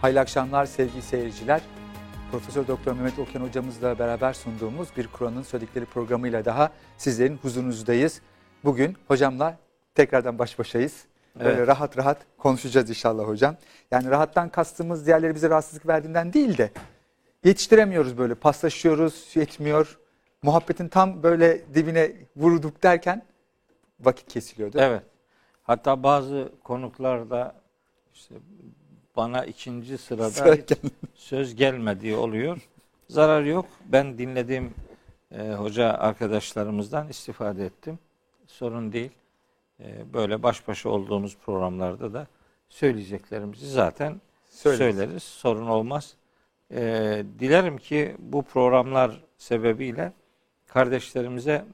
Hayırlı akşamlar sevgili seyirciler. Profesör Doktor Mehmet Okyan hocamızla beraber sunduğumuz bir Kur'an'ın söyledikleri programıyla daha sizlerin huzurunuzdayız. Bugün hocamla tekrardan baş başayız. Böyle Evet. rahat rahat konuşacağız inşallah hocam. Yani rahattan kastımız diğerleri bize rahatsızlık verdiğinden değil de yetiştiremiyoruz böyle paslaşıyoruz yetmiyor. Muhabbetin tam böyle dibine vurduk derken vakit kesiliyor değil mi? Evet. Hatta bazı konuklarda işte bana ikinci sırada söz gelmediği oluyor. Zarar yok. Ben dinlediğim e, hoca arkadaşlarımızdan istifade ettim. Sorun değil. E, böyle baş başa olduğumuz programlarda da söyleyeceklerimizi zaten Söyleriz. söyleriz. Sorun olmaz. E, dilerim ki bu programlar sebebiyle kardeşlerimize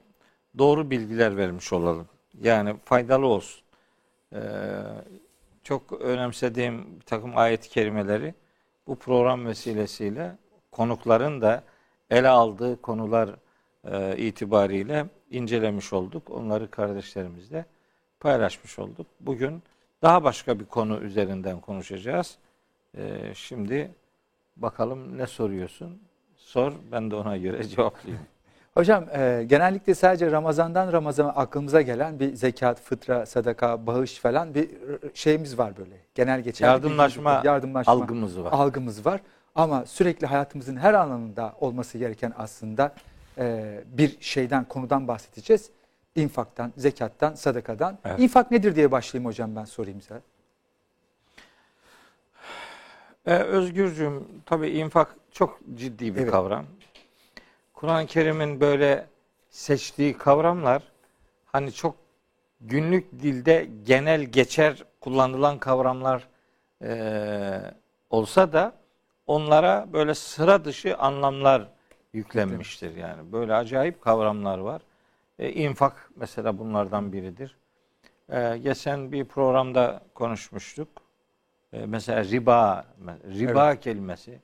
doğru bilgiler vermiş olalım. Yani faydalı olsun. E, çok önemsediğim bir takım ayet-i kerimeleri bu program vesilesiyle konukların da ele aldığı konular e, itibariyle incelemiş olduk. Onları kardeşlerimizle paylaşmış olduk. Bugün daha başka bir konu üzerinden konuşacağız. E, şimdi bakalım ne soruyorsun? Sor, ben de ona göre cevaplayayım. Hocam e, genellikle sadece Ramazan'dan Ramazan'a aklımıza gelen bir zekat, fıtra, sadaka, bağış falan bir şeyimiz var böyle. Genel geçer. Yardımlaşma, yardımlaşma algımız var. algımız var. Ama sürekli hayatımızın her alanında olması gereken aslında e, bir şeyden, konudan bahsedeceğiz. İnfaktan, zekattan, sadakadan. Evet. İnfak nedir diye başlayayım hocam ben sorayım size. E, Özgürcüğüm tabii infak çok ciddi bir Evet. kavram. Kur'an-ı Kerim'in böyle seçtiği kavramlar hani çok günlük dilde genel geçer kullanılan kavramlar e, olsa da onlara böyle sıra dışı anlamlar yüklenmiştir yani. Böyle acayip kavramlar var. E, infak mesela bunlardan biridir. E, geçen bir programda konuşmuştuk. E, mesela riba, riba kelimesi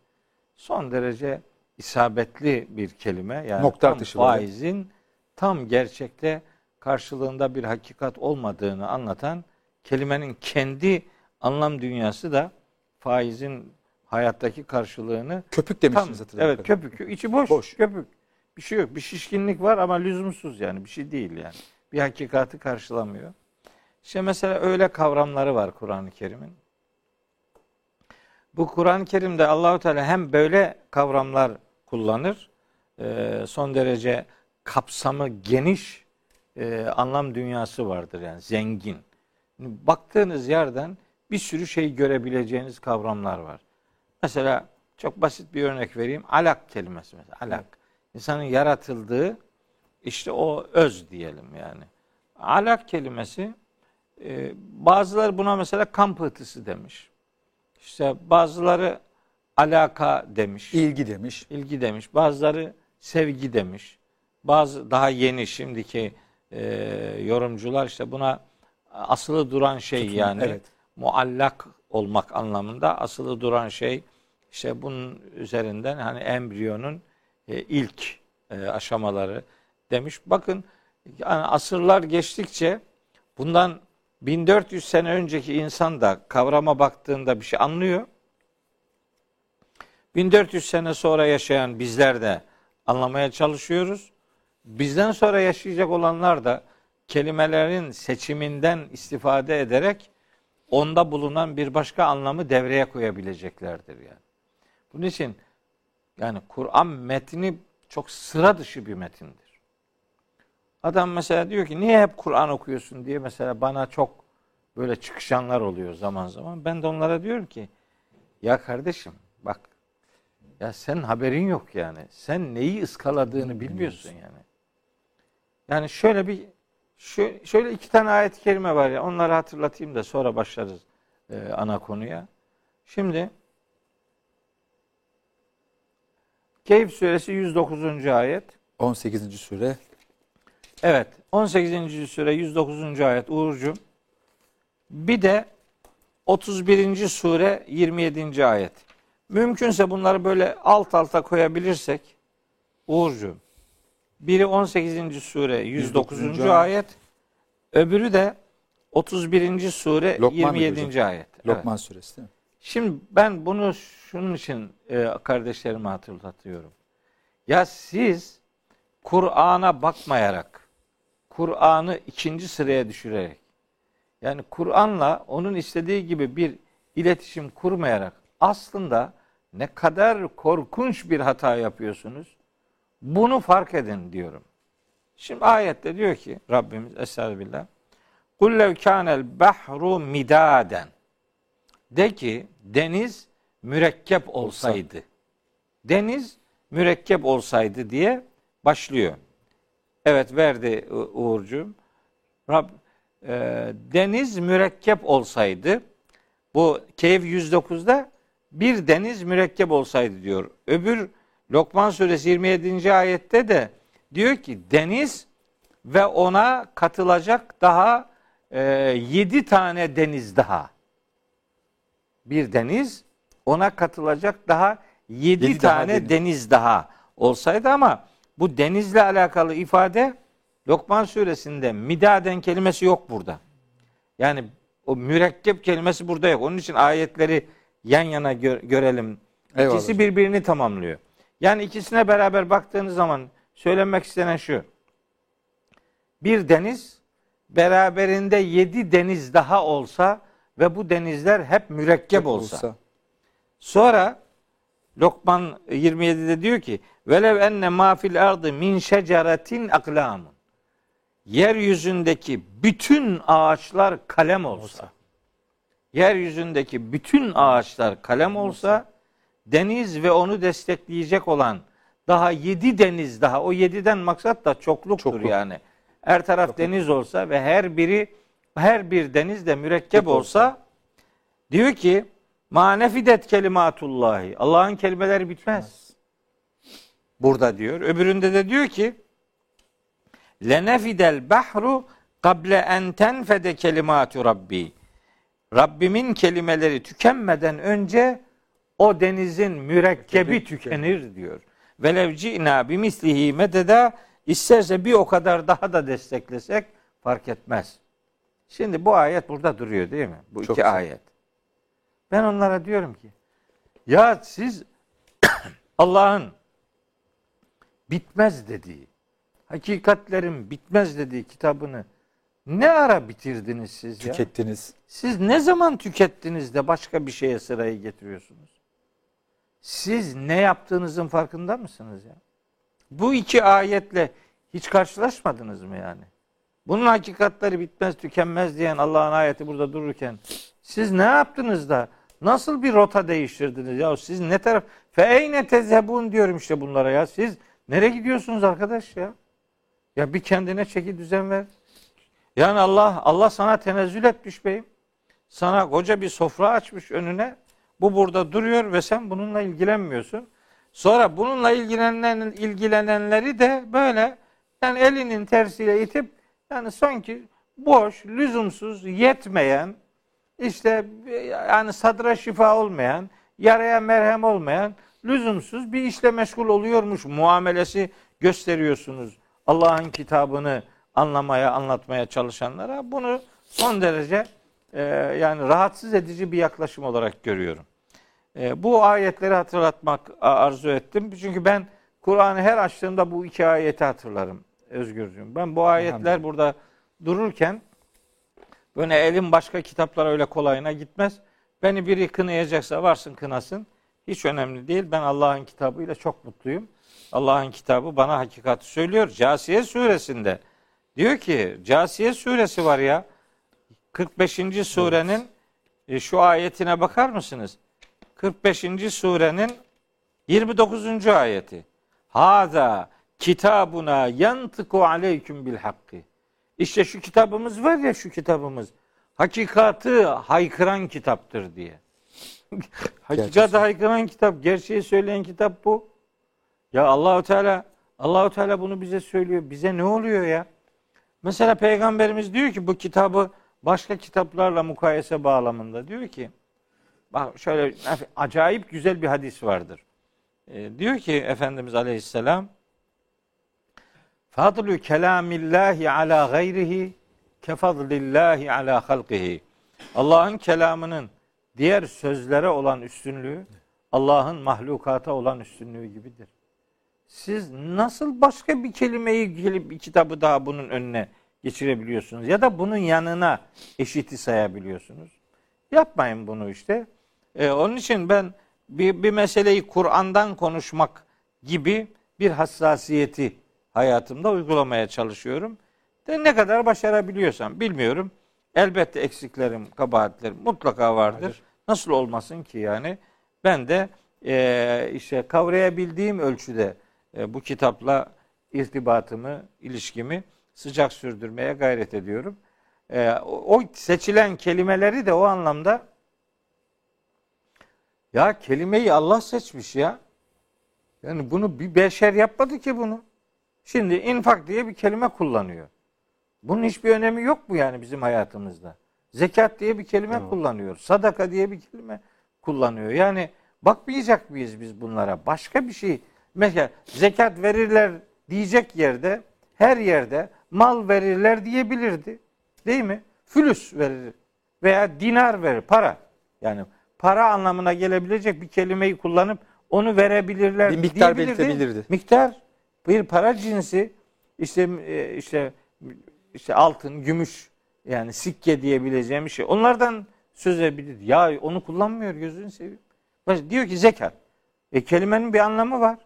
son derece isabetli bir kelime. Yani Nokta tam atışı faizin tam gerçekte karşılığında bir hakikat olmadığını anlatan kelimenin kendi anlam dünyası da faizin hayattaki karşılığını Köpük tam demiştiniz hatırladığım evet köpük içi boş, Boş. köpük bir şey yok bir şişkinlik var ama lüzumsuz yani bir şey değil yani bir hakikati karşılamıyor. İşte mesela öyle kavramları var Kur'an-ı Kerim'in. Bu Kur'an-ı Kerim'de Allahu Teala hem böyle kavramlar kullanır, e, son derece kapsamı geniş e, anlam dünyası vardır yani zengin. Baktığınız yerden bir sürü şey görebileceğiniz kavramlar var. Mesela çok basit bir örnek vereyim. Alak kelimesi mesela. Alak. İnsanın yaratıldığı işte o öz diyelim yani. Alak kelimesi e, bazıları buna mesela kan pıhtısı demiş. İşte bazıları alaka demiş. İlgi demiş. ilgi demiş. Bazıları sevgi demiş. Bazı daha yeni şimdiki e, yorumcular işte buna asılı duran şey Tutun, yani evet. muallak olmak anlamında asılı duran şey işte bunun üzerinden hani embriyonun e, ilk e, aşamaları demiş. Bakın yani asırlar geçtikçe bundan 1400 sene önceki insan da kavrama baktığında bir şey anlıyor. 1400 sene sonra yaşayan bizler de anlamaya çalışıyoruz. Bizden sonra yaşayacak olanlar da kelimelerin seçiminden istifade ederek onda bulunan bir başka anlamı devreye koyabileceklerdir yani. Bunun için yani Kur'an metni çok sıra dışı bir metindir. Adam mesela diyor ki niye hep Kur'an okuyorsun diye mesela bana çok böyle çıkışanlar oluyor zaman zaman. Ben de onlara diyorum ki ya kardeşim bak ya senin haberin yok yani. Sen neyi ıskaladığını bilmiyorsun yani. Yani şöyle bir şu, şöyle iki tane ayet-i kerime var ya onları hatırlatayım da sonra başlarız e, ana konuya. Şimdi Keyif suresi 109. ayet. 18. sure. Evet 18. sure 109. ayet Uğurcuğum. Bir de 31. sure 27. ayet. Mümkünse bunları böyle alt alta koyabilirsek Uğurcuğum. Biri 18. sure 109. 109. ayet. Öbürü de 31. sure Lokman mıydı 27. hocam? ayet. Evet. Lokman suresi değil mi? Şimdi ben bunu şunun için e, kardeşlerime hatırlatıyorum. Ya siz Kur'an'a bakmayarak, Kur'an'ı ikinci sıraya düşürerek, yani Kur'an'la onun istediği gibi bir iletişim kurmayarak aslında ne kadar korkunç bir hata yapıyorsunuz. Bunu fark edin diyorum. Şimdi ayette diyor ki Rabbimiz Estağfirullah. Kul lev kânel bahru midaden. De ki deniz mürekkep olsaydı. Deniz mürekkep olsaydı diye başlıyor. Evet verdi Uğurcuğum. Rab, e, deniz mürekkep olsaydı bu Keyif 109'da bir deniz mürekkep olsaydı diyor. Öbür Lokman suresi 27. ayette de diyor ki deniz ve ona katılacak daha e, yedi tane deniz daha. Bir deniz ona katılacak daha yedi, Yedi daha tane deniz. deniz daha olsaydı ama bu denizle alakalı ifade Lokman suresinde midaden kelimesi yok burada. Yani o mürekkep kelimesi burada yok. Onun için ayetleri yan yana gö- görelim. Eyvallah İkisi birbirini tamamlıyor. Yani ikisine beraber baktığınız zaman söylenmek istenen şu. Bir deniz beraberinde yedi deniz daha olsa ve bu denizler hep mürekkep olsa. Sonra Lokman 27'de diyor ki velev enne ma fil ardı min şeceretin aklamun. Yeryüzündeki bütün ağaçlar kalem olsa. Yeryüzündeki bütün ağaçlar kalem olsa deniz ve onu destekleyecek olan daha yedi deniz daha o yediden maksat da çokluktur Çokluk. yani. Her taraf deniz olsa ve her biri her bir deniz de mürekkep olsa diyor ki manefidet kelimatullahi Allah'ın kelimeleri bitmez. Burada diyor. Öbüründe de diyor ki lenefidel bahru kable en tenfede kelimatu rabbi. Rabbimin kelimeleri tükenmeden önce o denizin mürekkebi tükenir diyor. Velev ci'na bimislihi mededa isterse bir o kadar daha da desteklesek fark etmez. Şimdi bu ayet burada duruyor değil mi? Bu Çok iki güzel. ayet. Ben onlara diyorum ki ya siz Allah'ın bitmez dediği, hakikatlerin bitmez dediği kitabını ne ara bitirdiniz siz ya? Tükettiniz. Siz ne zaman tükettiniz de başka bir şeye sırayı getiriyorsunuz? Siz ne yaptığınızın farkında mısınız ya? Bu iki ayetle hiç karşılaşmadınız mı yani? Bunun hakikatleri bitmez tükenmez diyen Allah'ın ayeti burada dururken siz ne yaptınız da nasıl bir rota değiştirdiniz ya? Siz ne taraf fe eyne tezhebun diyorum işte bunlara ya. Siz nereye gidiyorsunuz arkadaş ya? Ya bir kendine çeki düzen ver. Yani Allah Allah sana tenezzül etmiş beyim. Sana koca bir sofra açmış önüne. Bu burada duruyor ve sen bununla ilgilenmiyorsun. Sonra bununla ilgilenen, ilgilenenleri de böyle yani elinin tersiyle itip yani sanki boş, lüzumsuz, yetmeyen, işte yani sadra şifa olmayan, yaraya merhem olmayan, lüzumsuz bir işle meşgul oluyormuş muamelesi gösteriyorsunuz. Allah'ın kitabını anlamaya, anlatmaya çalışanlara bunu son derece e, yani rahatsız edici bir yaklaşım olarak görüyorum. E, bu ayetleri hatırlatmak arzu ettim. Çünkü ben Kur'an'ı her açtığımda bu iki ayeti hatırlarım Özgürcüğüm. Ben bu ayetler burada dururken böyle elim başka kitaplara öyle kolayına gitmez. Beni biri kınayacaksa varsın kınasın. Hiç önemli değil. Ben Allah'ın kitabıyla çok mutluyum. Allah'ın kitabı bana hakikati söylüyor. Casiye suresinde diyor ki Casiye suresi var ya 45. surenin e, şu ayetine bakar mısınız? 45. surenin 29. ayeti. Haza kitabuna yantıku aleyküm bil hakkı. İşte şu kitabımız var ya şu kitabımız. Hakikatı haykıran kitaptır diye. Hakikatı haykıran kitap, gerçeği söyleyen kitap bu. Ya Allahu Teala Allahu Teala bunu bize söylüyor. Bize ne oluyor ya? Mesela peygamberimiz diyor ki bu kitabı başka kitaplarla mukayese bağlamında diyor ki bak şöyle acayip güzel bir hadis vardır. Ee, diyor ki Efendimiz Aleyhisselam Fadlu kelamillahi ala gayrihi kefadlillahi ala halqihi. Allah'ın kelamının diğer sözlere olan üstünlüğü Allah'ın mahlukata olan üstünlüğü gibidir. Siz nasıl başka bir kelimeyi gelip bir kitabı daha bunun önüne geçirebiliyorsunuz ya da bunun yanına eşiti sayabiliyorsunuz? Yapmayın bunu işte. Ee, onun için ben bir, bir meseleyi Kur'an'dan konuşmak gibi bir hassasiyeti hayatımda uygulamaya çalışıyorum. De ne kadar başarabiliyorsam bilmiyorum. Elbette eksiklerim, kabahatlerim mutlaka vardır. Vardır. Nasıl olmasın ki yani? Ben de e, işte kavrayabildiğim ölçüde bu kitapla irtibatımı, ilişkimi sıcak sürdürmeye gayret ediyorum. E, o, o seçilen kelimeleri de o anlamda ya kelimeyi Allah seçmiş ya. Yani bunu bir beşer yapmadı ki bunu. Şimdi infak diye bir kelime kullanıyor. Bunun hiçbir önemi yok mu yani bizim hayatımızda? Zekat diye bir kelime Evet. kullanıyor. Sadaka diye bir kelime kullanıyor. Yani bakmayacak mıyız biz bunlara? Başka bir şey. Mesela zekat verirler diyecek yerde her yerde mal verirler diyebilirdi. Değil mi? Fülüs verir veya dinar verir, para. Yani para anlamına gelebilecek bir kelimeyi kullanıp onu verebilirler Bir miktar belirtebilirdi. Miktar bir para cinsi işte e, işte işte altın, gümüş yani sikke diyebileceğim bir şey. Onlardan söz edebilir. Ya onu kullanmıyor gözünü seveyim. Diyor ki zekat. E kelimenin bir anlamı var.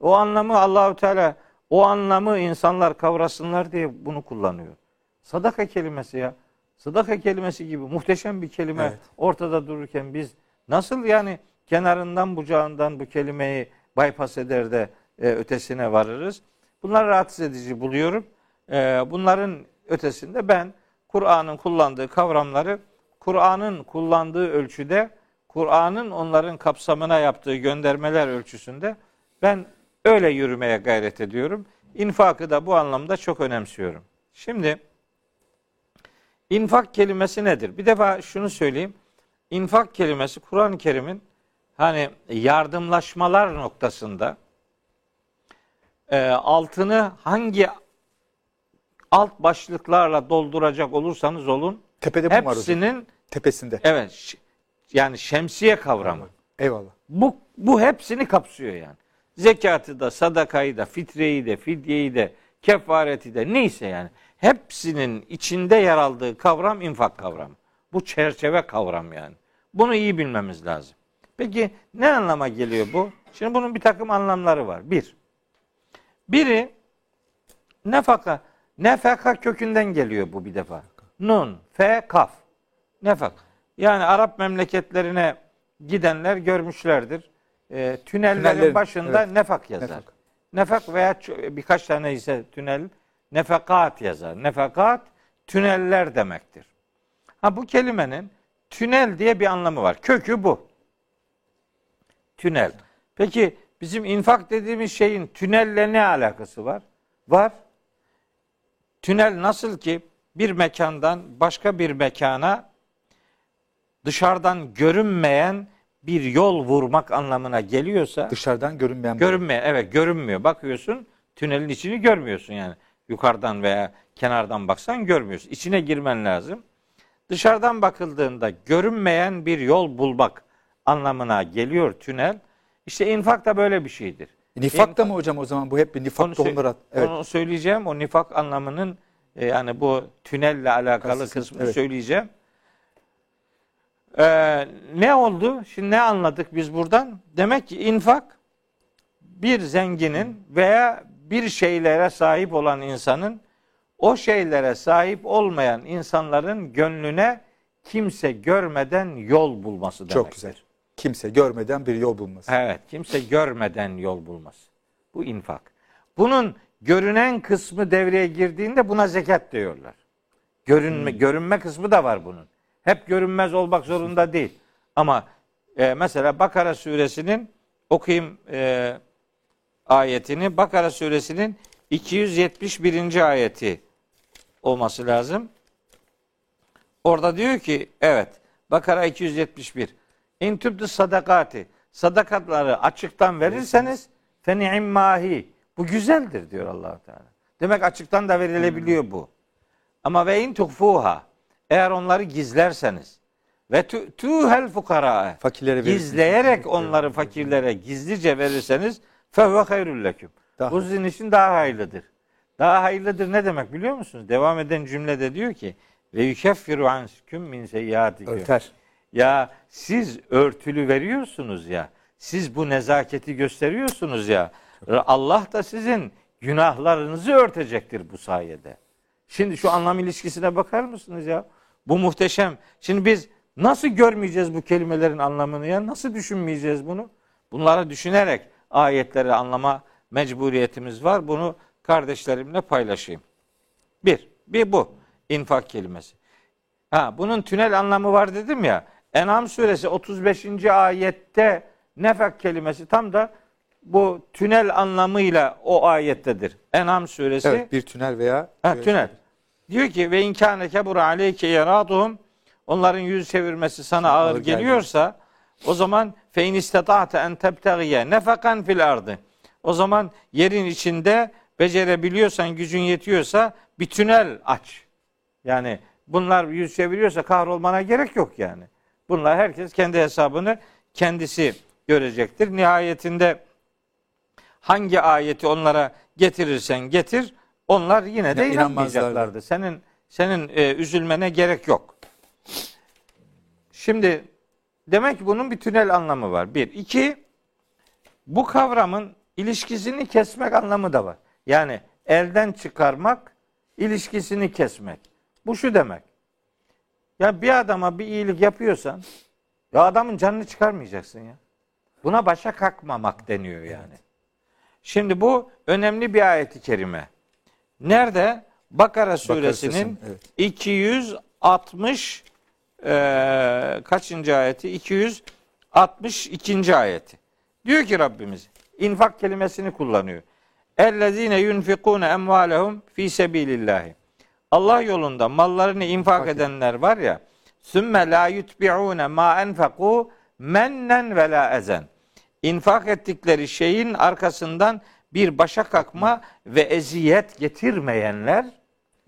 O anlamı Allahu Teala o anlamı insanlar kavrasınlar diye bunu kullanıyor. Sadaka kelimesi ya. Sadaka kelimesi gibi muhteşem bir kelime Evet. ortada dururken biz nasıl yani kenarından bucağından bu kelimeyi bypass eder de e, ötesine varırız. Bunları rahatsız edici buluyorum. E, bunların ötesinde ben Kur'an'ın kullandığı kavramları Kur'an'ın kullandığı ölçüde Kur'an'ın onların kapsamına yaptığı göndermeler ölçüsünde ben öyle yürümeye gayret ediyorum. İnfakı da bu anlamda çok önemsiyorum. Şimdi infak kelimesi nedir? Bir defa şunu söyleyeyim. İnfak kelimesi Kur'an-ı Kerim'in hani yardımlaşmalar noktasında e, altını hangi alt başlıklarla dolduracak olursanız olun Tepede hepsinin Tepesinde. evet yani şemsiye kavramı. Eyvallah. Bu, bu hepsini kapsıyor yani. Zekatı da, sadakayı da, fitreyi de, fidyeyi de, kefareti de neyse yani. Hepsinin içinde yer aldığı kavram infak kavramı. Bu çerçeve kavram yani. Bunu iyi bilmemiz lazım. Peki ne anlama geliyor bu? Şimdi bunun bir takım anlamları var. Bir, biri nefaka. Nefaka kökünden geliyor bu bir defa. Nun, fe, kaf. Nefak. Yani Arap memleketlerine gidenler görmüşlerdir. E, tünellerin Tünellerin, başında evet. nefak yazar. Nefak. Nefak veya birkaç tane ise tünel nefekat yazar. Nefekat tüneller demektir. Ha bu kelimenin tünel diye bir anlamı var. Kökü bu. Tünel. Peki bizim infak dediğimiz şeyin tünelle ne alakası var? Var. Tünel nasıl ki bir mekandan başka bir mekana dışarıdan görünmeyen bir yol vurmak anlamına geliyorsa Dışarıdan görünmeyen görünmeyen evet görünmüyor. Bakıyorsun tünelin içini görmüyorsun yani. Yukarıdan veya kenardan baksan görmüyorsun. İçine girmen lazım. Dışarıdan bakıldığında görünmeyen bir yol bulmak anlamına geliyor tünel. İşte infak da böyle bir şeydir. Nifak da mı hocam o zaman bu hep bir nifak Onu, at. Evet. onu söyleyeceğim. O nifak anlamının e, yani bu tünelle alakalı Kastısını- kısmını evet. söyleyeceğim. Ee, ne oldu? Şimdi ne anladık biz buradan? Demek ki infak bir zenginin veya bir şeylere sahip olan insanın o şeylere sahip olmayan insanların gönlüne kimse görmeden yol bulması demektir. Çok güzel. Kimse görmeden bir yol bulması. Evet, kimse görmeden yol bulmaz. Bu infak. Bunun görünen kısmı devreye girdiğinde buna zekat diyorlar. Görünme, görünme kısmı da var bunun. Hep görünmez olmak zorunda değil. Ama e, mesela Bakara suresinin okuyayım e, ayetini. Bakara suresinin 271. ayeti olması lazım. Orada diyor ki evet Bakara 271. İn tübdü sadakati. Sadakatları açıktan verirseniz fe ni'immahi. Bu güzeldir diyor allah Teala. Demek açıktan da verilebiliyor bu. Ama ve in tuhfuha. Eğer onları gizlerseniz ve tuhel fukara. Fakirlere. Gizleyerek onları fakirlere gizlice verirseniz fehve hayrul leküm. Bu sizin için daha hayırlıdır. Daha hayırlıdır ne demek biliyor musunuz? Devam eden cümlede diyor ki ve yukeffiru ansküm min seyyiatikum. Örter. Ya siz örtülü veriyorsunuz ya. Siz bu nezaketi gösteriyorsunuz ya. Allah da sizin günahlarınızı örtecektir bu sayede. Şimdi şu anlam ilişkisine bakar mısınız ya? Bu muhteşem. Şimdi biz nasıl görmeyeceğiz bu kelimelerin anlamını ya? Nasıl düşünmeyeceğiz bunu? Bunları düşünerek ayetleri anlama mecburiyetimiz var. Bunu kardeşlerimle paylaşayım. Bir, bir bu infak kelimesi. Ha, bunun tünel anlamı var dedim ya. En'am suresi 35. ayette nefak kelimesi tam da bu tünel anlamıyla o ayettedir. En'am suresi Evet bir tünel veya Ha, tünel. Diyor ki ve inkâne kebura aleyke yaraduhum onların yüz çevirmesi sana ağır, Ağır geldi. geliyorsa o zaman fe in istata'te en tebtegiye nefakan fil ardı. O zaman yerin içinde becerebiliyorsan, gücün yetiyorsa bir tünel aç. Yani bunlar yüz çeviriyorsa kahrolmana gerek yok yani. Bunlar herkes kendi hesabını kendisi görecektir. Nihayetinde hangi ayeti onlara getirirsen getir, onlar yine de Ya, inanmayacaklardı. Senin senin e, üzülmene gerek yok. Şimdi demek ki bunun bir tünel anlamı var. Bir. iki bu kavramın ilişkisini kesmek anlamı da var. Yani elden çıkarmak, ilişkisini kesmek. Bu şu demek. Ya bir adama bir iyilik yapıyorsan ya adamın canını çıkarmayacaksın ya. Buna başa kalkmamak deniyor yani. Şimdi bu önemli bir ayeti kerime. Nerede? Bakara suresinin evet. 260 eee kaçıncı ayeti? 262. ayeti. Diyor ki Rabbimiz infak kelimesini kullanıyor. Ellezine yunfikune emvalehum fi sebilillahi. Allah yolunda mallarını infak edenler var ya. Sümme la yutbi'une ma enfeku mennen ve la ezen. İnfak ettikleri şeyin arkasından bir başa kalkma ve eziyet getirmeyenler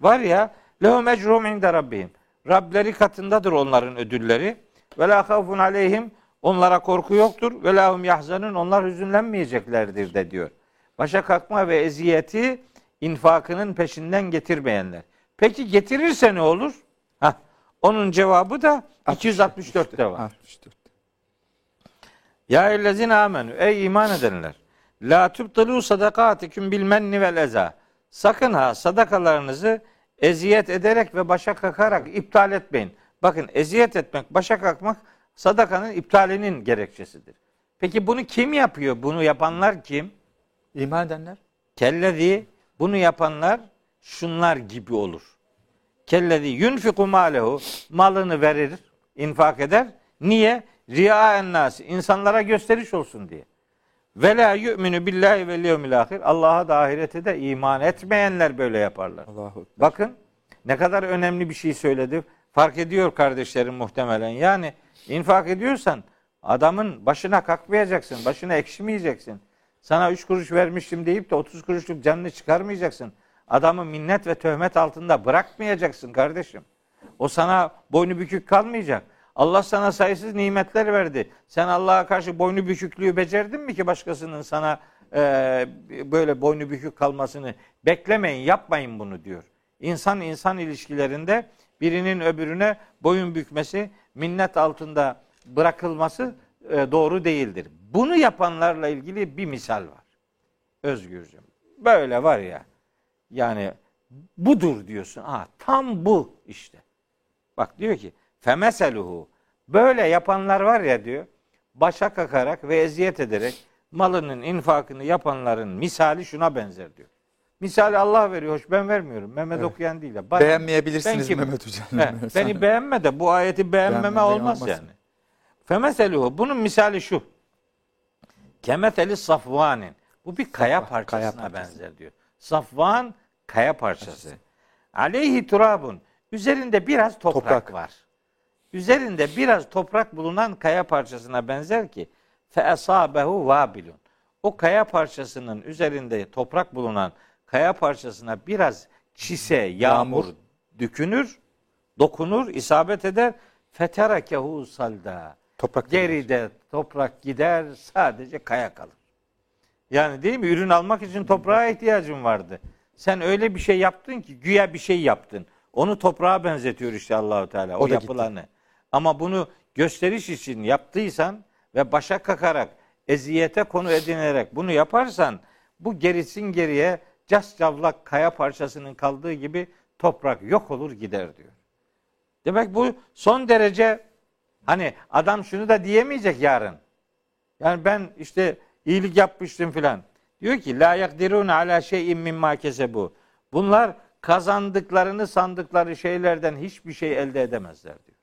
var ya lehum ecrum inde rabbihim. Rableri katındadır onların ödülleri. Ve la havfun aleyhim onlara korku yoktur. Ve la hum yahzanun onlar hüzünlenmeyeceklerdir de diyor. Başa kalkma ve eziyeti infakının peşinden getirmeyenler. Peki getirirse ne olur? Hah, onun cevabı da 264'te var. 64. Ya ellezine amenü ey iman edenler la tubtilu sadakatiküm bil menni vel eza. Sakın ha sadakalarınızı eziyet ederek ve başa kakarak iptal etmeyin. Bakın eziyet etmek, başa kalkmak sadakanın iptalinin gerekçesidir. Peki bunu kim yapıyor? Bunu yapanlar kim? İman edenler Kellezi bunu yapanlar şunlar gibi olur. Kellezi yunfiku malehu malını verir, infak eder. Niye? Riya nas insanlara gösteriş olsun diye. Ve la yu'minu billahi vel yevmil ahir. Allah'a da ahirete de iman etmeyenler böyle yaparlar. Allahu. Bakın ne kadar önemli bir şey söyledi. Fark ediyor kardeşlerim muhtemelen. Yani infak ediyorsan adamın başına kalkmayacaksın. Başına ekşimeyeceksin. Sana üç kuruş vermiştim deyip de 30 kuruşluk canını çıkarmayacaksın. Adamı minnet ve töhmet altında bırakmayacaksın kardeşim. O sana boynu bükük kalmayacak. Allah sana sayısız nimetler verdi. Sen Allah'a karşı boynu büküklüğü becerdin mi ki başkasının sana e, böyle boynu bükük kalmasını beklemeyin, yapmayın bunu diyor. İnsan insan ilişkilerinde birinin öbürüne boyun bükmesi, minnet altında bırakılması e, doğru değildir. Bunu yapanlarla ilgili bir misal var. Özgürcüm. Böyle var ya. Yani budur diyorsun. Aa, tam bu işte. Bak diyor ki femeseluhu böyle yapanlar var ya diyor başa kakarak ve eziyet ederek malının infakını yapanların misali şuna benzer diyor. Misali Allah veriyor. Hoş ben vermiyorum. Mehmet Evet. okuyan değil. de. Bana- Beğenmeyebilirsiniz Ben? Mehmet Hocam. He, beni beğenme de bu ayeti beğenmeme Beğenmeme olmaz olmaz. yani. Femeseluhu bunun misali şu. Kemeteli safvanin. Bu bir kaya parçasına kaya parçası. benzer diyor. Safvan kaya parçası. Aleyhi turabun. Üzerinde biraz toprak, Toprak. var. Üzerinde biraz toprak bulunan kaya parçasına benzer ki fe esabehu vabilun. O kaya parçasının üzerinde toprak bulunan kaya parçasına biraz çise, yağmur, Yağmur. dökünür, dokunur, isabet eder. Feterakehu salda. Toprak Geride toprak gider sadece kaya kalır. Yani değil mi? Ürün almak için toprağa ihtiyacın vardı. Sen öyle bir şey yaptın ki güya bir şey yaptın. Onu toprağa benzetiyor işte Allahu Teala o, O yapılanı. Ama bunu gösteriş için yaptıysan ve başa kakarak eziyete konu edinerek bunu yaparsan bu gerisin geriye cascavlak kaya parçasının kaldığı gibi toprak yok olur gider diyor. Demek bu son derece hani adam şunu da diyemeyecek yarın. Yani ben işte iyilik yapmıştım filan. Diyor ki la yakdirun ala şeyin mimma kesebu. Bunlar kazandıklarını sandıkları şeylerden hiçbir şey elde edemezler diyor.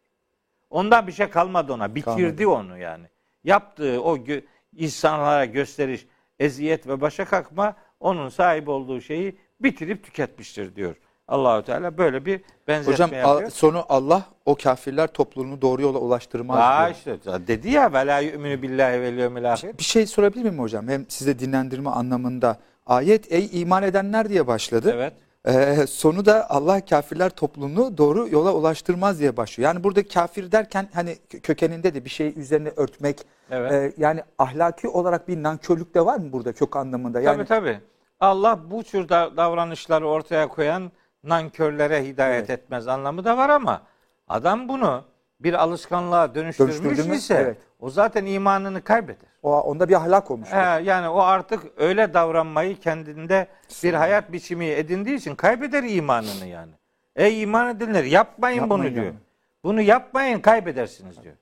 Ondan bir şey kalmadı ona. Bitirdi Kalmadı. onu yani. Yaptığı o gö- insanlara gösteriş, eziyet ve başa kalkma onun sahip olduğu şeyi bitirip tüketmiştir diyor. Allahu Teala böyle bir benzetme Hocam yapıyor. a- sonu Allah o kafirler topluluğunu doğru yola ulaştırmaz Aa diyor. işte dedi ya ve la yu'minu billahi vel yevmil ahir. Bir şey sorabilir miyim hocam? Hem size dinlendirme anlamında. Ayet ey iman edenler diye başladı. Evet. Ee, sonu da Allah kafirler topluluğunu doğru yola ulaştırmaz diye başlıyor. Yani burada kafir derken hani kö- kökeninde de bir şey üzerine örtmek. Evet. e, yani ahlaki olarak bir nankörlük de var mı burada kök anlamında? Yani Tabii tabii. Allah bu tür da- davranışları ortaya koyan nankörlere hidayet etmez anlamı da var ama adam bunu bir alışkanlığa dönüştürmüş ise Evet. o zaten imanını kaybeder. o onda bir ahlak olmuş. He, yani o artık öyle davranmayı kendinde bir hayat biçimi edindiği için kaybeder imanını yani. Ey iman edenler yapmayın, Yapmayın bunu diyor. yani. Bunu yapmayın kaybedersiniz diyor.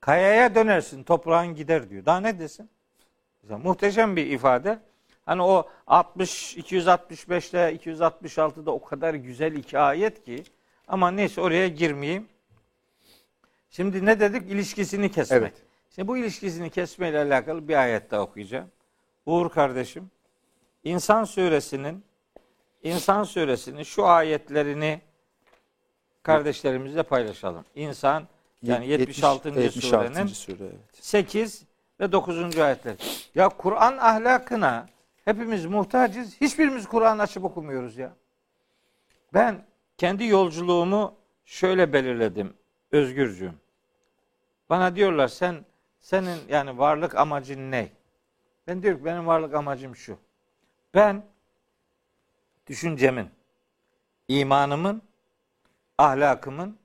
Kayaya dönersin toprağın gider diyor. Daha ne desin? Güzel, muhteşem bir ifade. Hani o 60 265 ile 266'da o kadar güzel iki ayet ki ama neyse oraya girmeyeyim. Şimdi ne dedik? İlişkisini kesmek. Evet. Şimdi bu ilişkisini kesmeyle alakalı bir ayet daha okuyacağım. Uğur kardeşim, İnsan suresinin İnsan suresinin şu ayetlerini kardeşlerimizle paylaşalım. İnsan yani 76. 76. surenin sure, evet. 8 ve 9. ayetler. Ya Kur'an ahlakına hepimiz muhtacız. Hiçbirimiz Kur'an açıp okumuyoruz ya. Ben kendi yolculuğumu şöyle belirledim Özgürcüğüm. Bana diyorlar sen senin yani varlık amacın ne? Ben diyorum ki benim varlık amacım şu. Ben düşüncemin, imanımın, ahlakımın,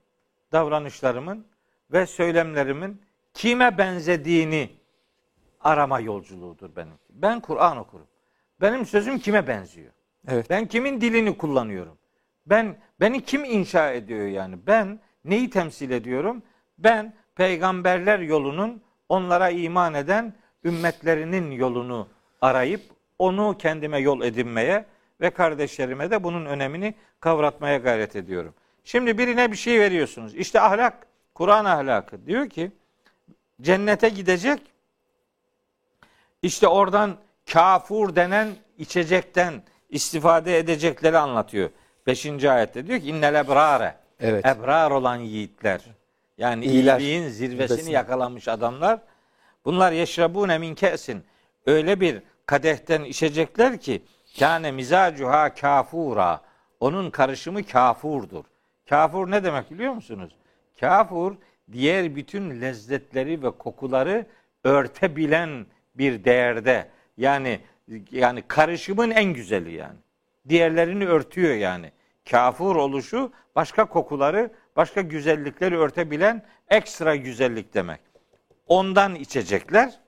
davranışlarımın ve söylemlerimin kime benzediğini arama yolculuğudur benim. Ben Kur'an okurum. Benim sözüm kime benziyor? Evet. Ben kimin dilini kullanıyorum? Ben beni kim inşa ediyor yani? Ben neyi temsil ediyorum? Ben peygamberler yolunun onlara iman eden ümmetlerinin yolunu arayıp onu kendime yol edinmeye ve kardeşlerime de bunun önemini kavratmaya gayret ediyorum. Şimdi birine bir şey veriyorsunuz. İşte ahlak, Kur'an ahlakı. Diyor ki cennete gidecek. İşte oradan kafur denen içecekten istifade edecekleri anlatıyor. Beşinci ayette diyor ki innel ebrare. Evet. Ebrar olan yiğitler. Yani İyiler. iyiliğin zirvesini Zirvesini. yakalamış adamlar. Bunlar yeşrabune min kesin. Öyle bir kadehten içecekler ki kâne mizacuha kafura. Onun karışımı kafurdur. Kafur ne demek biliyor musunuz? Kafur diğer bütün lezzetleri ve kokuları örtebilen bir değerde. Yani yani karışımın en güzeli yani. Diğerlerini örtüyor yani. Kafur oluşu başka kokuları, başka güzellikleri örtebilen ekstra güzellik demek. Ondan içecekler.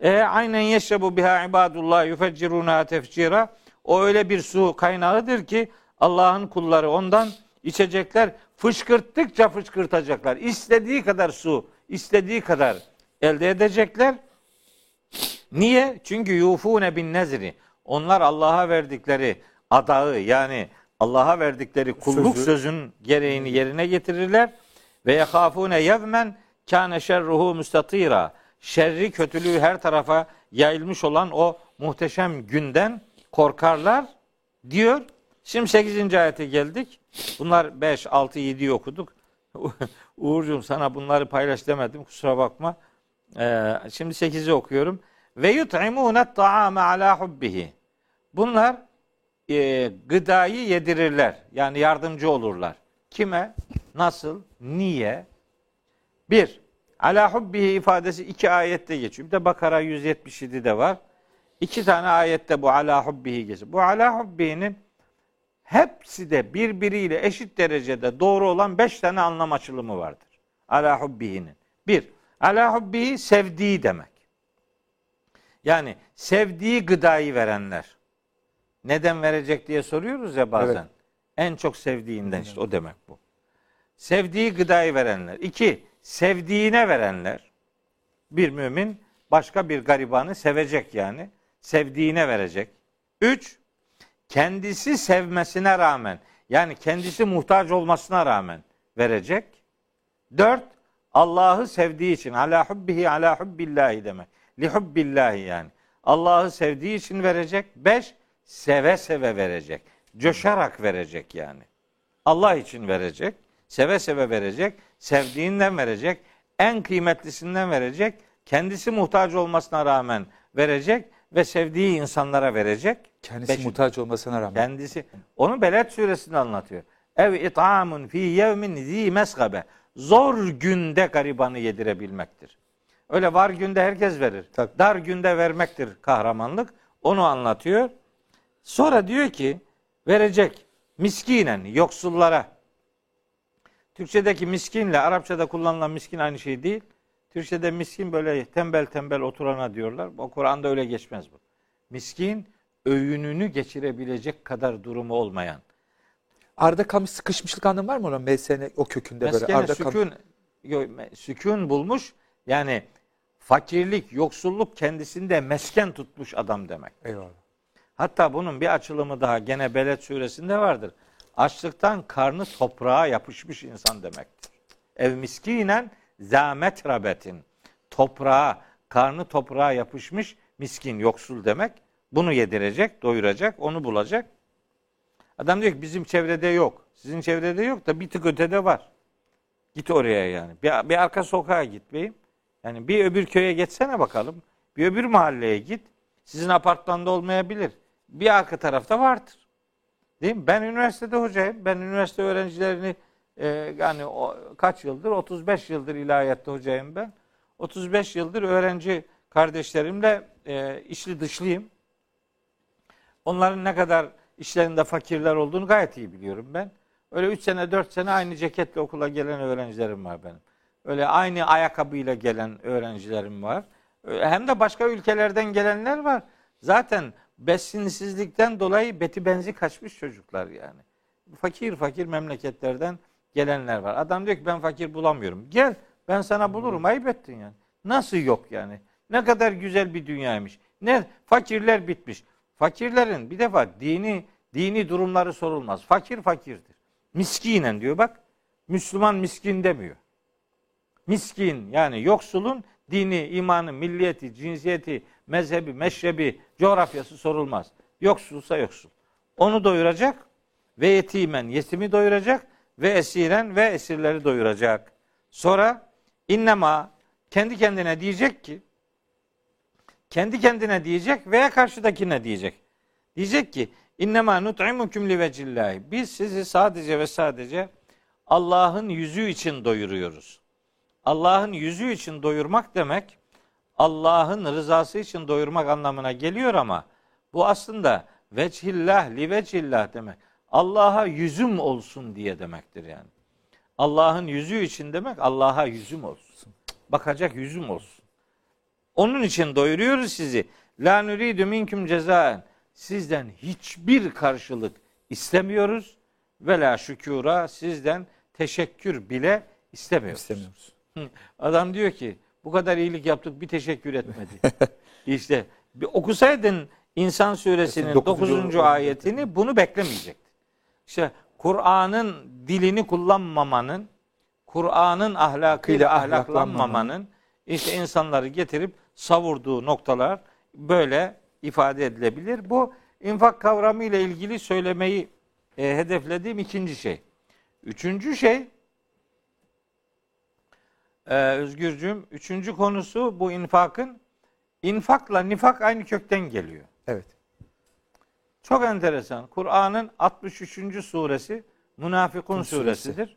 E, aynen yeşrebu biha ibadullah yufecciruna tefcira. O öyle bir su kaynağıdır ki Allah'ın kulları ondan içecekler. Fışkırttıkça fışkırtacaklar. İstediği kadar su, istediği kadar elde edecekler. Niye? Çünkü yufune bin nezri. Onlar Allah'a verdikleri adağı yani Allah'a verdikleri kulluk Sözü. sözün gereğini yerine getirirler ve yehafune yevmen kâne şerruhu müstatira. Şerri kötülüğü her tarafa yayılmış olan o muhteşem günden korkarlar diyor. Şimdi 8. ayete geldik. Bunlar 5, 6, 7'yi okuduk. Uğurcuğum sana bunları paylaş demedim. Kusura bakma. Ee, şimdi 8'i okuyorum. Ve yut'imûne ta'ame ala hubbihi. Bunlar e, gıdayı yedirirler. Yani yardımcı olurlar. Kime? Nasıl? Niye? Bir, ala hubbihi ifadesi iki ayette geçiyor. Bir de Bakara 177'de var. İki tane ayette bu ala hubbihi geçiyor. Bu ala hubbihinin hepsi de birbiriyle eşit derecede doğru olan beş tane anlam açılımı vardır. Ala hubbihinin. Bir, ala hubbihi sevdiği demek. Yani sevdiği gıdayı verenler. Neden verecek diye soruyoruz ya bazen. Evet. En çok sevdiğinden işte o demek bu. Sevdiği gıdayı verenler. İki, sevdiğine verenler. Bir mümin başka bir garibanı sevecek yani. Sevdiğine verecek. Üç, kendisi sevmesine rağmen yani kendisi muhtaç olmasına rağmen verecek. Dört, Allah'ı sevdiği için ala hubbihi ala hubbillahi demek. Li hubbillahi yani. Allah'ı sevdiği için verecek. Beş, seve seve verecek. Coşarak verecek yani. Allah için verecek. Seve seve verecek. Sevdiğinden verecek. En kıymetlisinden verecek. Kendisi muhtaç olmasına rağmen verecek ve sevdiği insanlara verecek. Kendisi Beşinci. muhtaç olmasına rağmen. Kendisi onu Beled suresinde anlatıyor. Ev it'amun fi yevmin zi mesgabe. Zor günde garibanı yedirebilmektir. Öyle var günde herkes verir. Tabii. Dar günde vermektir kahramanlık. Onu anlatıyor. Sonra diyor ki verecek miskinen yoksullara. Türkçedeki miskinle Arapçada kullanılan miskin aynı şey değil. Türkçede miskin böyle tembel tembel oturana diyorlar. O Kur'an'da öyle geçmez bu. Miskin öğününü geçirebilecek kadar durumu olmayan. Arda kalmış sıkışmışlık anlamı var mı onun MSN o kökünde böyle? Meskene Arda kalmış. sükun, sükun bulmuş. Yani fakirlik, yoksulluk kendisinde mesken tutmuş adam demek. Eyvallah. Hatta bunun bir açılımı daha gene Beled suresinde vardır. Açlıktan karnı toprağa yapışmış insan demektir. Ev miskinen zâmet rabetin. Toprağa, karnı toprağa yapışmış miskin, yoksul demek. Bunu yedirecek, doyuracak, onu bulacak. Adam diyor ki bizim çevrede yok. Sizin çevrede yok da bir tık ötede var. Git oraya yani. Bir, bir arka sokağa git beyim. Yani bir öbür köye geçsene bakalım. Bir öbür mahalleye git. Sizin apartmanda olmayabilir. Bir arka tarafta vardır. Değil mi? Ben üniversitede hocayım. Ben üniversite öğrencilerini e, yani o, kaç yıldır? 35 yıldır ilahiyatta hocayım ben. 35 yıldır öğrenci kardeşlerimle e, içli dışlıyım. Onların ne kadar işlerinde fakirler olduğunu gayet iyi biliyorum ben. Öyle 3 sene 4 sene aynı ceketle okula gelen öğrencilerim var benim. Öyle aynı ayakkabıyla gelen öğrencilerim var. Hem de başka ülkelerden gelenler var. Zaten besinsizlikten dolayı beti benzi kaçmış çocuklar yani. Fakir fakir memleketlerden gelenler var. Adam diyor ki ben fakir bulamıyorum. Gel ben sana bulurum. Ayıp ettin yani. Nasıl yok yani? Ne kadar güzel bir dünyaymış. Ne fakirler bitmiş. Fakirlerin bir defa dini dini durumları sorulmaz. Fakir fakirdir. Miskinen diyor bak. Müslüman miskin demiyor. Miskin yani yoksulun dini, imanı, milliyeti, cinsiyeti, mezhebi, meşrebi, coğrafyası sorulmaz. Yoksulsa yoksul. Onu doyuracak ve yetimen yetimi doyuracak ve esiren ve esirleri doyuracak. Sonra innema kendi kendine diyecek ki kendi kendine diyecek veya karşıdakine diyecek. Diyecek ki innema nut'imukum li vecillahi. Biz sizi sadece ve sadece Allah'ın yüzü için doyuruyoruz. Allah'ın yüzü için doyurmak demek Allah'ın rızası için doyurmak anlamına geliyor ama bu aslında vecihillah li vecihillah demek. Allah'a yüzüm olsun diye demektir yani. Allah'ın yüzü için demek Allah'a yüzüm olsun. Bakacak yüzüm olsun. Onun için doyuruyoruz sizi. La nuridu minkum cezaen. Sizden hiçbir karşılık istemiyoruz ve la şükura sizden teşekkür bile istemiyoruz. İstemiyoruz. Adam diyor ki bu kadar iyilik yaptık bir teşekkür etmedi. işte bir okusaydın İnsan suresinin Dokuzuncu 9. ayetini bunu beklemeyecektin. İşte Kur'an'ın dilini kullanmamanın, Kur'an'ın ahlakıyla Ahlakıyla ahlaklanmamanın işte insanları getirip savurduğu noktalar böyle ifade edilebilir. Bu infak kavramı ile ilgili söylemeyi e, hedeflediğim ikinci şey. Üçüncü şey ee, Özgürcüğüm, üçüncü konusu bu infakın infakla nifak aynı kökten geliyor. Evet. Çok enteresan. Kur'an'ın 63. suresi Münafıkun Suresi. suresidir.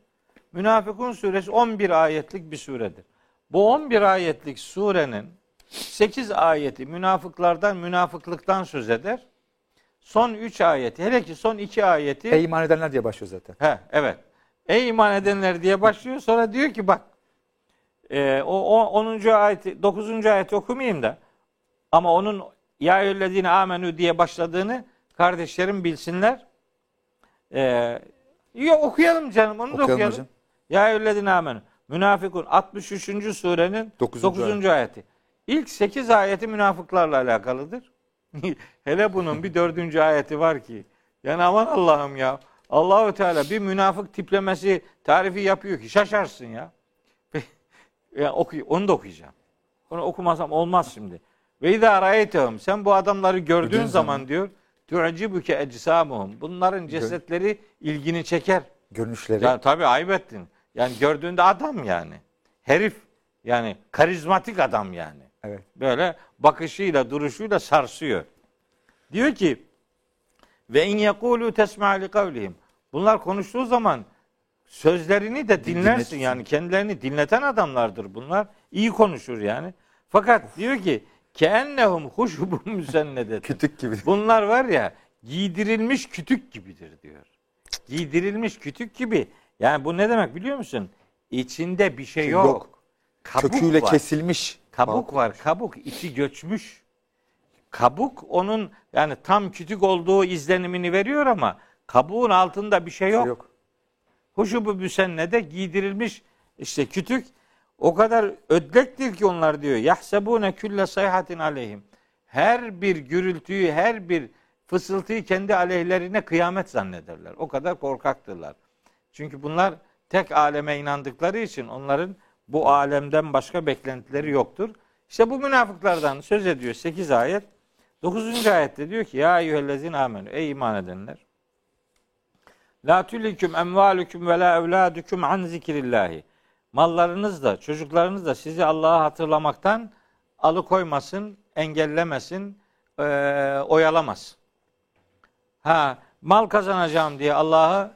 Münafıkun suresi 11 ayetlik bir suredir. Bu 11 ayetlik surenin 8 ayeti münafıklardan, münafıklıktan söz eder. Son 3 ayeti, hele ki son 2 ayeti Ey iman edenler diye başlıyor zaten. He, evet. Ey iman edenler diye başlıyor. Sonra diyor ki bak e, o, o 10. ayeti 9. ayeti okumayayım da ama onun ya eyyühellezine amenü diye başladığını kardeşlerim bilsinler. E, yok okuyalım canım onu da Okuyalım okuyalım. hocam. Ya eyyühellezine amenü. Münafıkun 63. surenin 9. Dokuzuncu ayeti. İlk 8 ayeti münafıklarla alakalıdır. Hele bunun bir dördüncü ayeti var ki. Yani aman Allah'ım ya. Allahü Teala bir münafık tiplemesi tarifi yapıyor ki şaşarsın ya. Ya oku, onu da okuyacağım. Onu okumasam olmaz şimdi. Ve izâ râeytehum. Sen bu adamları gördüğün Gördüğün zaman, zaman. diyor tu'cibuke ecsamuhum. Bunların cesetleri ilgini çeker. Görünüşleri. Ya tabii ayıp ettin. Yani gördüğünde adam yani. Herif yani karizmatik adam yani. Evet. Böyle bakışıyla, duruşuyla sarsıyor. Diyor ki ve in yekulu tesma li kavlihim. Bunlar konuştuğu zaman sözlerini de dinlersin yani kendilerini dinleten adamlardır bunlar. İyi konuşur yani. Fakat diyor ki keennehum huşubun müsennedet. Kütük gibi. Bunlar var ya giydirilmiş kütük gibidir diyor. Giydirilmiş kütük gibi. Yani bu ne demek biliyor musun? İçinde bir şey yok. Yok. Kabuk Köküyle var. kesilmiş. Kabuk var, kabuk içi göçmüş. Kabuk onun yani tam kütük olduğu izlenimini veriyor ama kabuğun altında bir şey yok. Yok. Huşubu müsennede giydirilmiş işte kütük o kadar ödlektir ki onlar diyor. Yahsebune külle sayhatin aleyhim. Her bir gürültüyü, her bir fısıltıyı kendi aleyhlerine kıyamet zannederler. O kadar korkaktırlar. Çünkü bunlar tek aleme inandıkları için onların bu alemden başka beklentileri yoktur. İşte bu münafıklardan söz ediyor 8 ayet. 9. ayette diyor ki ya eyyühellezine amenü ey iman edenler. La tüliküm emvalüküm ve la evladüküm an zikrillahi. Mallarınız da çocuklarınız da sizi Allah'a hatırlamaktan alıkoymasın, engellemesin, eee oyalamasın. Ha, mal kazanacağım diye Allah'ı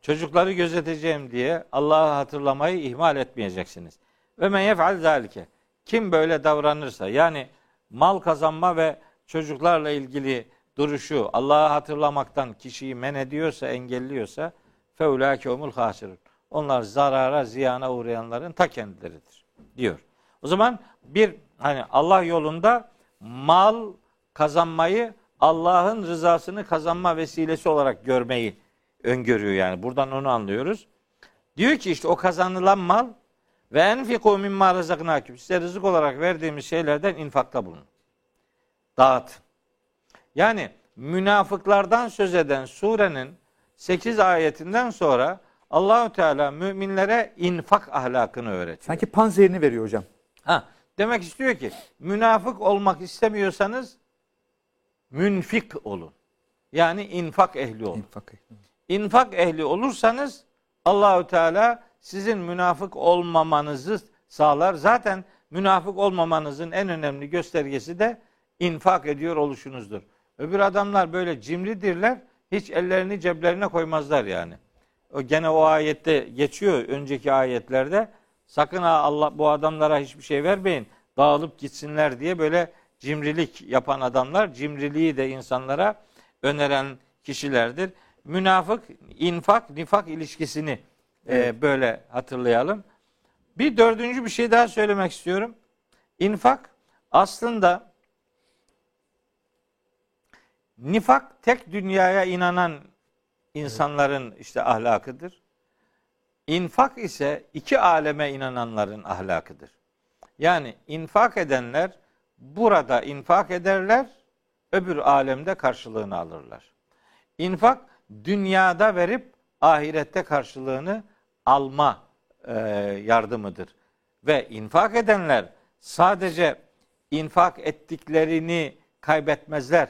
çocukları gözeteceğim diye Allah'ı hatırlamayı ihmal etmeyeceksiniz. Ve men yef'al zalike. Kim böyle davranırsa yani mal kazanma ve çocuklarla ilgili duruşu Allah'ı hatırlamaktan kişiyi men ediyorsa, engelliyorsa feulâke umul hasirun. Onlar zarara, ziyana uğrayanların ta kendileridir diyor. O zaman bir hani Allah yolunda mal kazanmayı Allah'ın rızasını kazanma vesilesi olarak görmeyi öngörüyor yani. Buradan onu anlıyoruz. Diyor ki işte o kazanılan mal ve enfiku mimma rızaknakum. Size rızık olarak verdiğimiz şeylerden infakta bulun. Dağıt. Yani münafıklardan söz eden surenin 8 ayetinden sonra Allahü Teala müminlere infak ahlakını öğretiyor. Sanki panzehirini veriyor hocam. Ha, demek istiyor ki münafık olmak istemiyorsanız münfik olun. Yani infak ehli olun. İnfak. İnfak ehli olursanız Allahü Teala sizin münafık olmamanızı sağlar. Zaten münafık olmamanızın en önemli göstergesi de infak ediyor oluşunuzdur. Öbür adamlar böyle cimridirler. Hiç ellerini ceplerine koymazlar yani. O gene o ayette geçiyor önceki ayetlerde. Sakın ha Allah bu adamlara hiçbir şey vermeyin. Dağılıp gitsinler diye böyle cimrilik yapan adamlar cimriliği de insanlara öneren kişilerdir. Münafık, infak, nifak ilişkisini e, böyle hatırlayalım. Bir dördüncü bir şey daha söylemek istiyorum. İnfak aslında nifak tek dünyaya inanan insanların işte ahlakıdır. İnfak ise iki aleme inananların ahlakıdır. Yani infak edenler burada infak ederler, öbür alemde karşılığını alırlar. İnfak dünyada verip ahirette karşılığını alma e, yardımıdır. Ve infak edenler sadece infak ettiklerini kaybetmezler.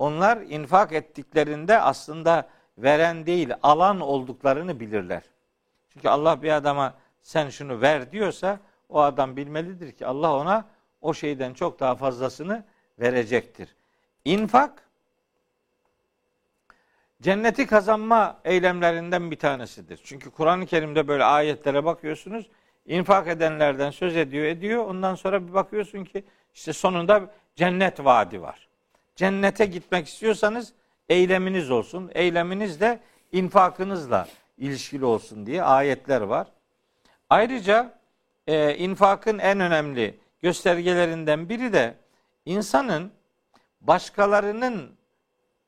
Onlar infak ettiklerinde aslında veren değil, alan olduklarını bilirler. Çünkü Allah bir adama sen şunu ver diyorsa o adam bilmelidir ki Allah ona o şeyden çok daha fazlasını verecektir. İnfak cenneti kazanma eylemlerinden bir tanesidir. Çünkü Kur'an-ı Kerim'de böyle ayetlere bakıyorsunuz. infak edenlerden söz ediyor ediyor. Ondan sonra bir bakıyorsun ki işte sonunda cennet vaadi var. Cennete gitmek istiyorsanız eyleminiz olsun. Eyleminiz de infakınızla ilişkili olsun diye ayetler var. Ayrıca e, infakın en önemli göstergelerinden biri de insanın başkalarının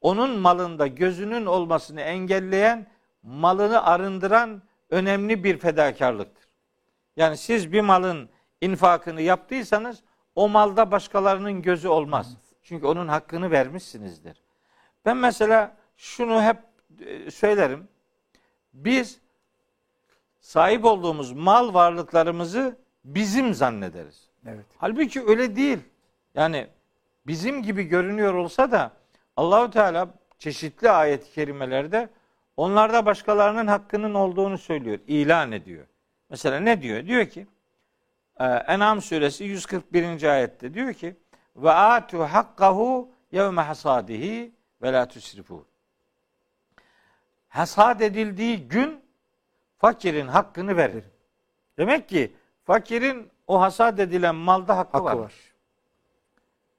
onun malında gözünün olmasını engelleyen, malını arındıran önemli bir fedakarlıktır. Yani siz bir malın infakını yaptıysanız o malda başkalarının gözü olmaz. Çünkü onun hakkını vermişsinizdir. Ben mesela şunu hep e, söylerim. Biz sahip olduğumuz mal varlıklarımızı bizim zannederiz. Evet. Halbuki öyle değil. Yani bizim gibi görünüyor olsa da Allahu Teala çeşitli ayet-i kerimelerde onlarda başkalarının hakkının olduğunu söylüyor, ilan ediyor. Mesela ne diyor? Diyor ki e, En'am suresi 141. ayette diyor ki ve atu hakkahu yevme hasadihi ve la tusrifu. Hasad edildiği gün fakirin hakkını verir. Demek ki fakirin o hasat edilen malda hakkı, Hakkı var. var.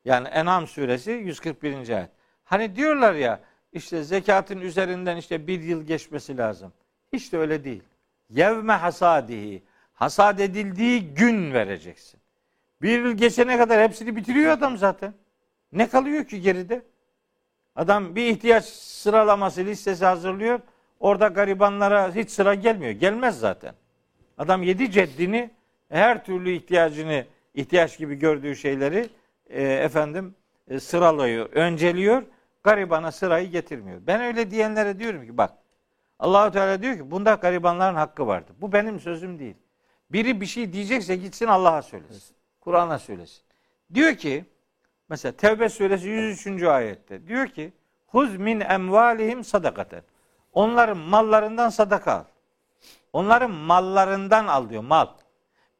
Yani En'am suresi 141. ayet. Hani diyorlar ya işte zekatın üzerinden işte bir yıl geçmesi lazım. Hiç de öyle değil. Yevme hasadihi. Hasat edildiği gün vereceksin. Bir yıl geçene kadar hepsini bitiriyor adam zaten. Ne kalıyor ki geride? Adam bir ihtiyaç sıralaması listesi hazırlıyor. Orada garibanlara hiç sıra gelmiyor. Gelmez zaten. Adam yedi ceddini her türlü ihtiyacını ihtiyaç gibi gördüğü şeyleri e, efendim e, sıralıyor, önceliyor. Garibana sırayı getirmiyor. Ben öyle diyenlere diyorum ki bak Allahu Teala diyor ki bunda garibanların hakkı vardır. Bu benim sözüm değil. Biri bir şey diyecekse gitsin Allah'a söylesin. Kur'an'a söylesin. Diyor ki mesela Tevbe suresi 103. ayette diyor ki Huz min emvalihim sadakaten. Onların mallarından sadaka al. Onların mallarından al diyor mal.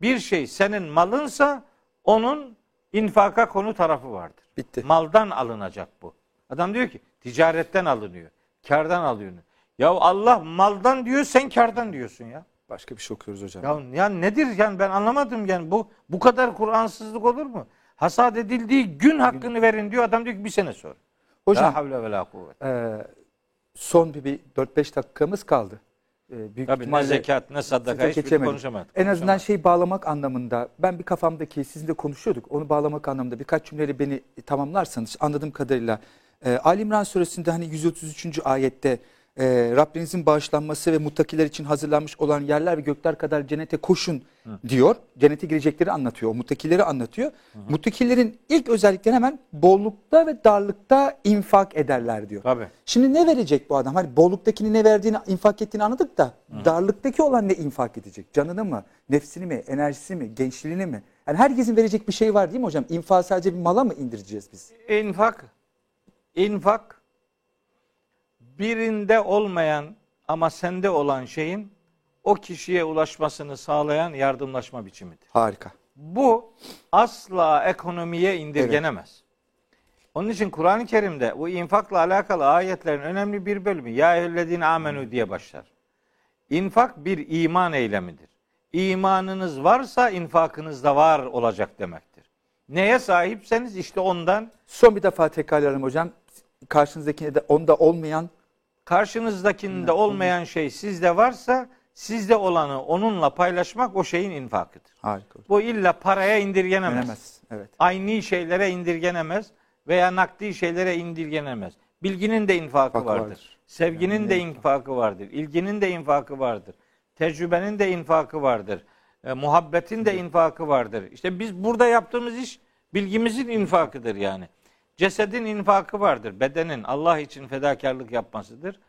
Bir şey senin malınsa onun infaka konu tarafı vardır. Bitti. Maldan alınacak bu. Adam diyor ki ticaretten alınıyor. Kardan alıyor. Ya Allah maldan diyor sen kardan diyorsun ya. Başka bir şey okuyoruz hocam. Ya, ya nedir yani ben anlamadım yani bu bu kadar Kur'ansızlık olur mu? Hasat edildiği gün hakkını verin diyor adam diyor ki bir sene sonra. hocam La havle ve la kuvvet. e, son bir, bir 4-5 dakikamız kaldı. E, büyük Tabii ne zekat ne sadaka Zekat hiçbir geçemedik. konuşamadık. En azından Konuşamadık. şey bağlamak anlamında ben bir kafamdaki sizinle konuşuyorduk. Onu bağlamak anlamında birkaç cümleyle beni tamamlarsanız anladığım kadarıyla e, Ali İmran suresinde hani 133. ayette e, Rabbinizin bağışlanması ve muttakiler için hazırlanmış olan yerler ve gökler kadar cennete koşun diyor. Cennete girecekleri anlatıyor. O muttakileri anlatıyor. Muttakilerin ilk özellikleri hemen bollukta ve darlıkta infak ederler diyor. Tabii. Şimdi ne verecek bu adam? Hani bolluktakini ne verdiğini, infak ettiğini anladık da darlıktaki olan ne infak edecek? Canını mı, nefsini mi, enerjisi mi, gençliğini mi? Yani herkesin verecek bir şey var değil mi hocam? İnfağı sadece bir mala mı indireceğiz biz? İnfak, infak birinde olmayan ama sende olan şeyin o kişiye ulaşmasını sağlayan yardımlaşma biçimidir. Harika. Bu asla ekonomiye indirgenemez. Onun için Kur'an-ı Kerim'de bu infakla alakalı ayetlerin önemli bir bölümü ya eyyühellezine amenu diye başlar. İnfak bir iman eylemidir. İmanınız varsa infakınız da var olacak demektir. Neye sahipseniz işte ondan Son bir defa tekrarlayalım hocam. Karşınızdakine de onda olmayan karşınızdakinde olmayan şey sizde varsa sizde olanı onunla paylaşmak o şeyin infakıdır. harika. Bu illa paraya indirgenemez. Önemez. Evet. Aynı şeylere indirgenemez veya nakdi şeylere indirgenemez. Bilginin de infakı vardır. vardır. Sevginin Yani de infakı vardır. İlginin de infakı vardır. Tecrübenin de infakı vardır. E, muhabbetin de infakı vardır. İşte biz burada yaptığımız iş bilgimizin infakıdır yani. Cesedin infakı vardır. Bedenin Allah için fedakarlık yapmasıdır.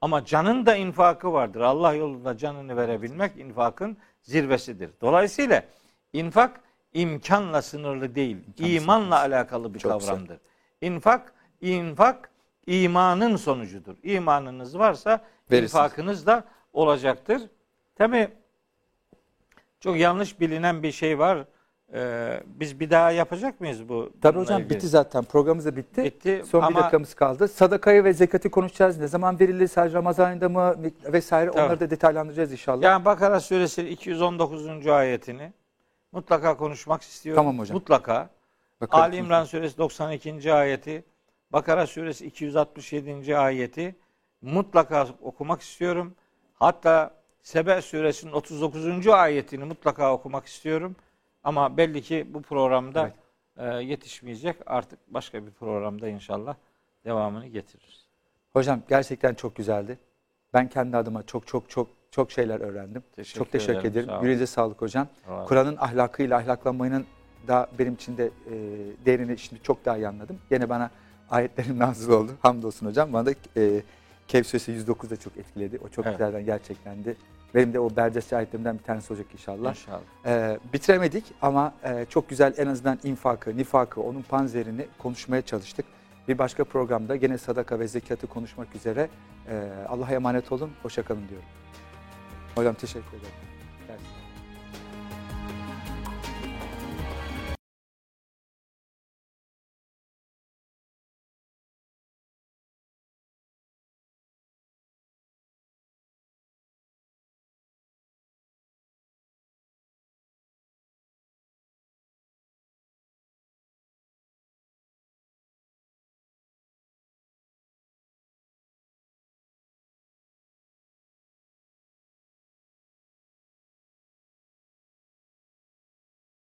Ama canın da infakı vardır. Allah yolunda canını verebilmek infakın zirvesidir. Dolayısıyla infak imkanla sınırlı değil, imanla alakalı bir Çok güzel. kavramdır. İnfak, infak imanın sonucudur. İmanınız varsa Verirsiniz. infakınız da olacaktır. Tabi çok yanlış bilinen bir şey var. Ee, biz bir daha yapacak mıyız bu? Tabii hocam ilgili? bitti zaten. Programımız da bitti. Bitti Son bir ama dakikamız kaldı. Sadakayı ve zekati konuşacağız. Ne zaman verilir? Sadece Ramazan ayında mı? Vesaire. Tabii. Onları da detaylandıracağız inşallah. yani Bakara suresi 219. ayetini mutlaka konuşmak istiyorum. Tamam hocam. Mutlaka. Bakalım. Ali İmran suresi 92. ayeti, Bakara suresi 267. ayeti mutlaka okumak istiyorum. Hatta Sebe suresinin 39. ayetini mutlaka okumak istiyorum. Ama belli ki bu programda e, yetişmeyecek. Artık başka bir programda inşallah devamını getiririz. Hocam gerçekten çok güzeldi. Ben kendi adıma çok çok çok çok şeyler öğrendim. Teşekkür çok teşekkür ederim, ederim. sağ. Yüreğinize sağlık hocam. Kur'an'ın ahlakıyla ahlaklanmanın da benim için de e, değerini şimdi çok daha iyi anladım. Yine bana ayetlerin nazil oldu. Hamdolsun hocam. Bana da e, Kehf suresi 109 da çok etkiledi. O çok Evet. güzelden gerçeklendi. Benim de o berces ayetlerimden bir tanesi olacak inşallah. İnşallah. Ee, bitiremedik ama e, çok güzel en azından infakı, nifakı, onun panzerini konuşmaya çalıştık. Bir başka programda gene sadaka ve zekatı konuşmak üzere e, Allah'a emanet olun, hoşça kalın diyorum. Hocam teşekkür ederim.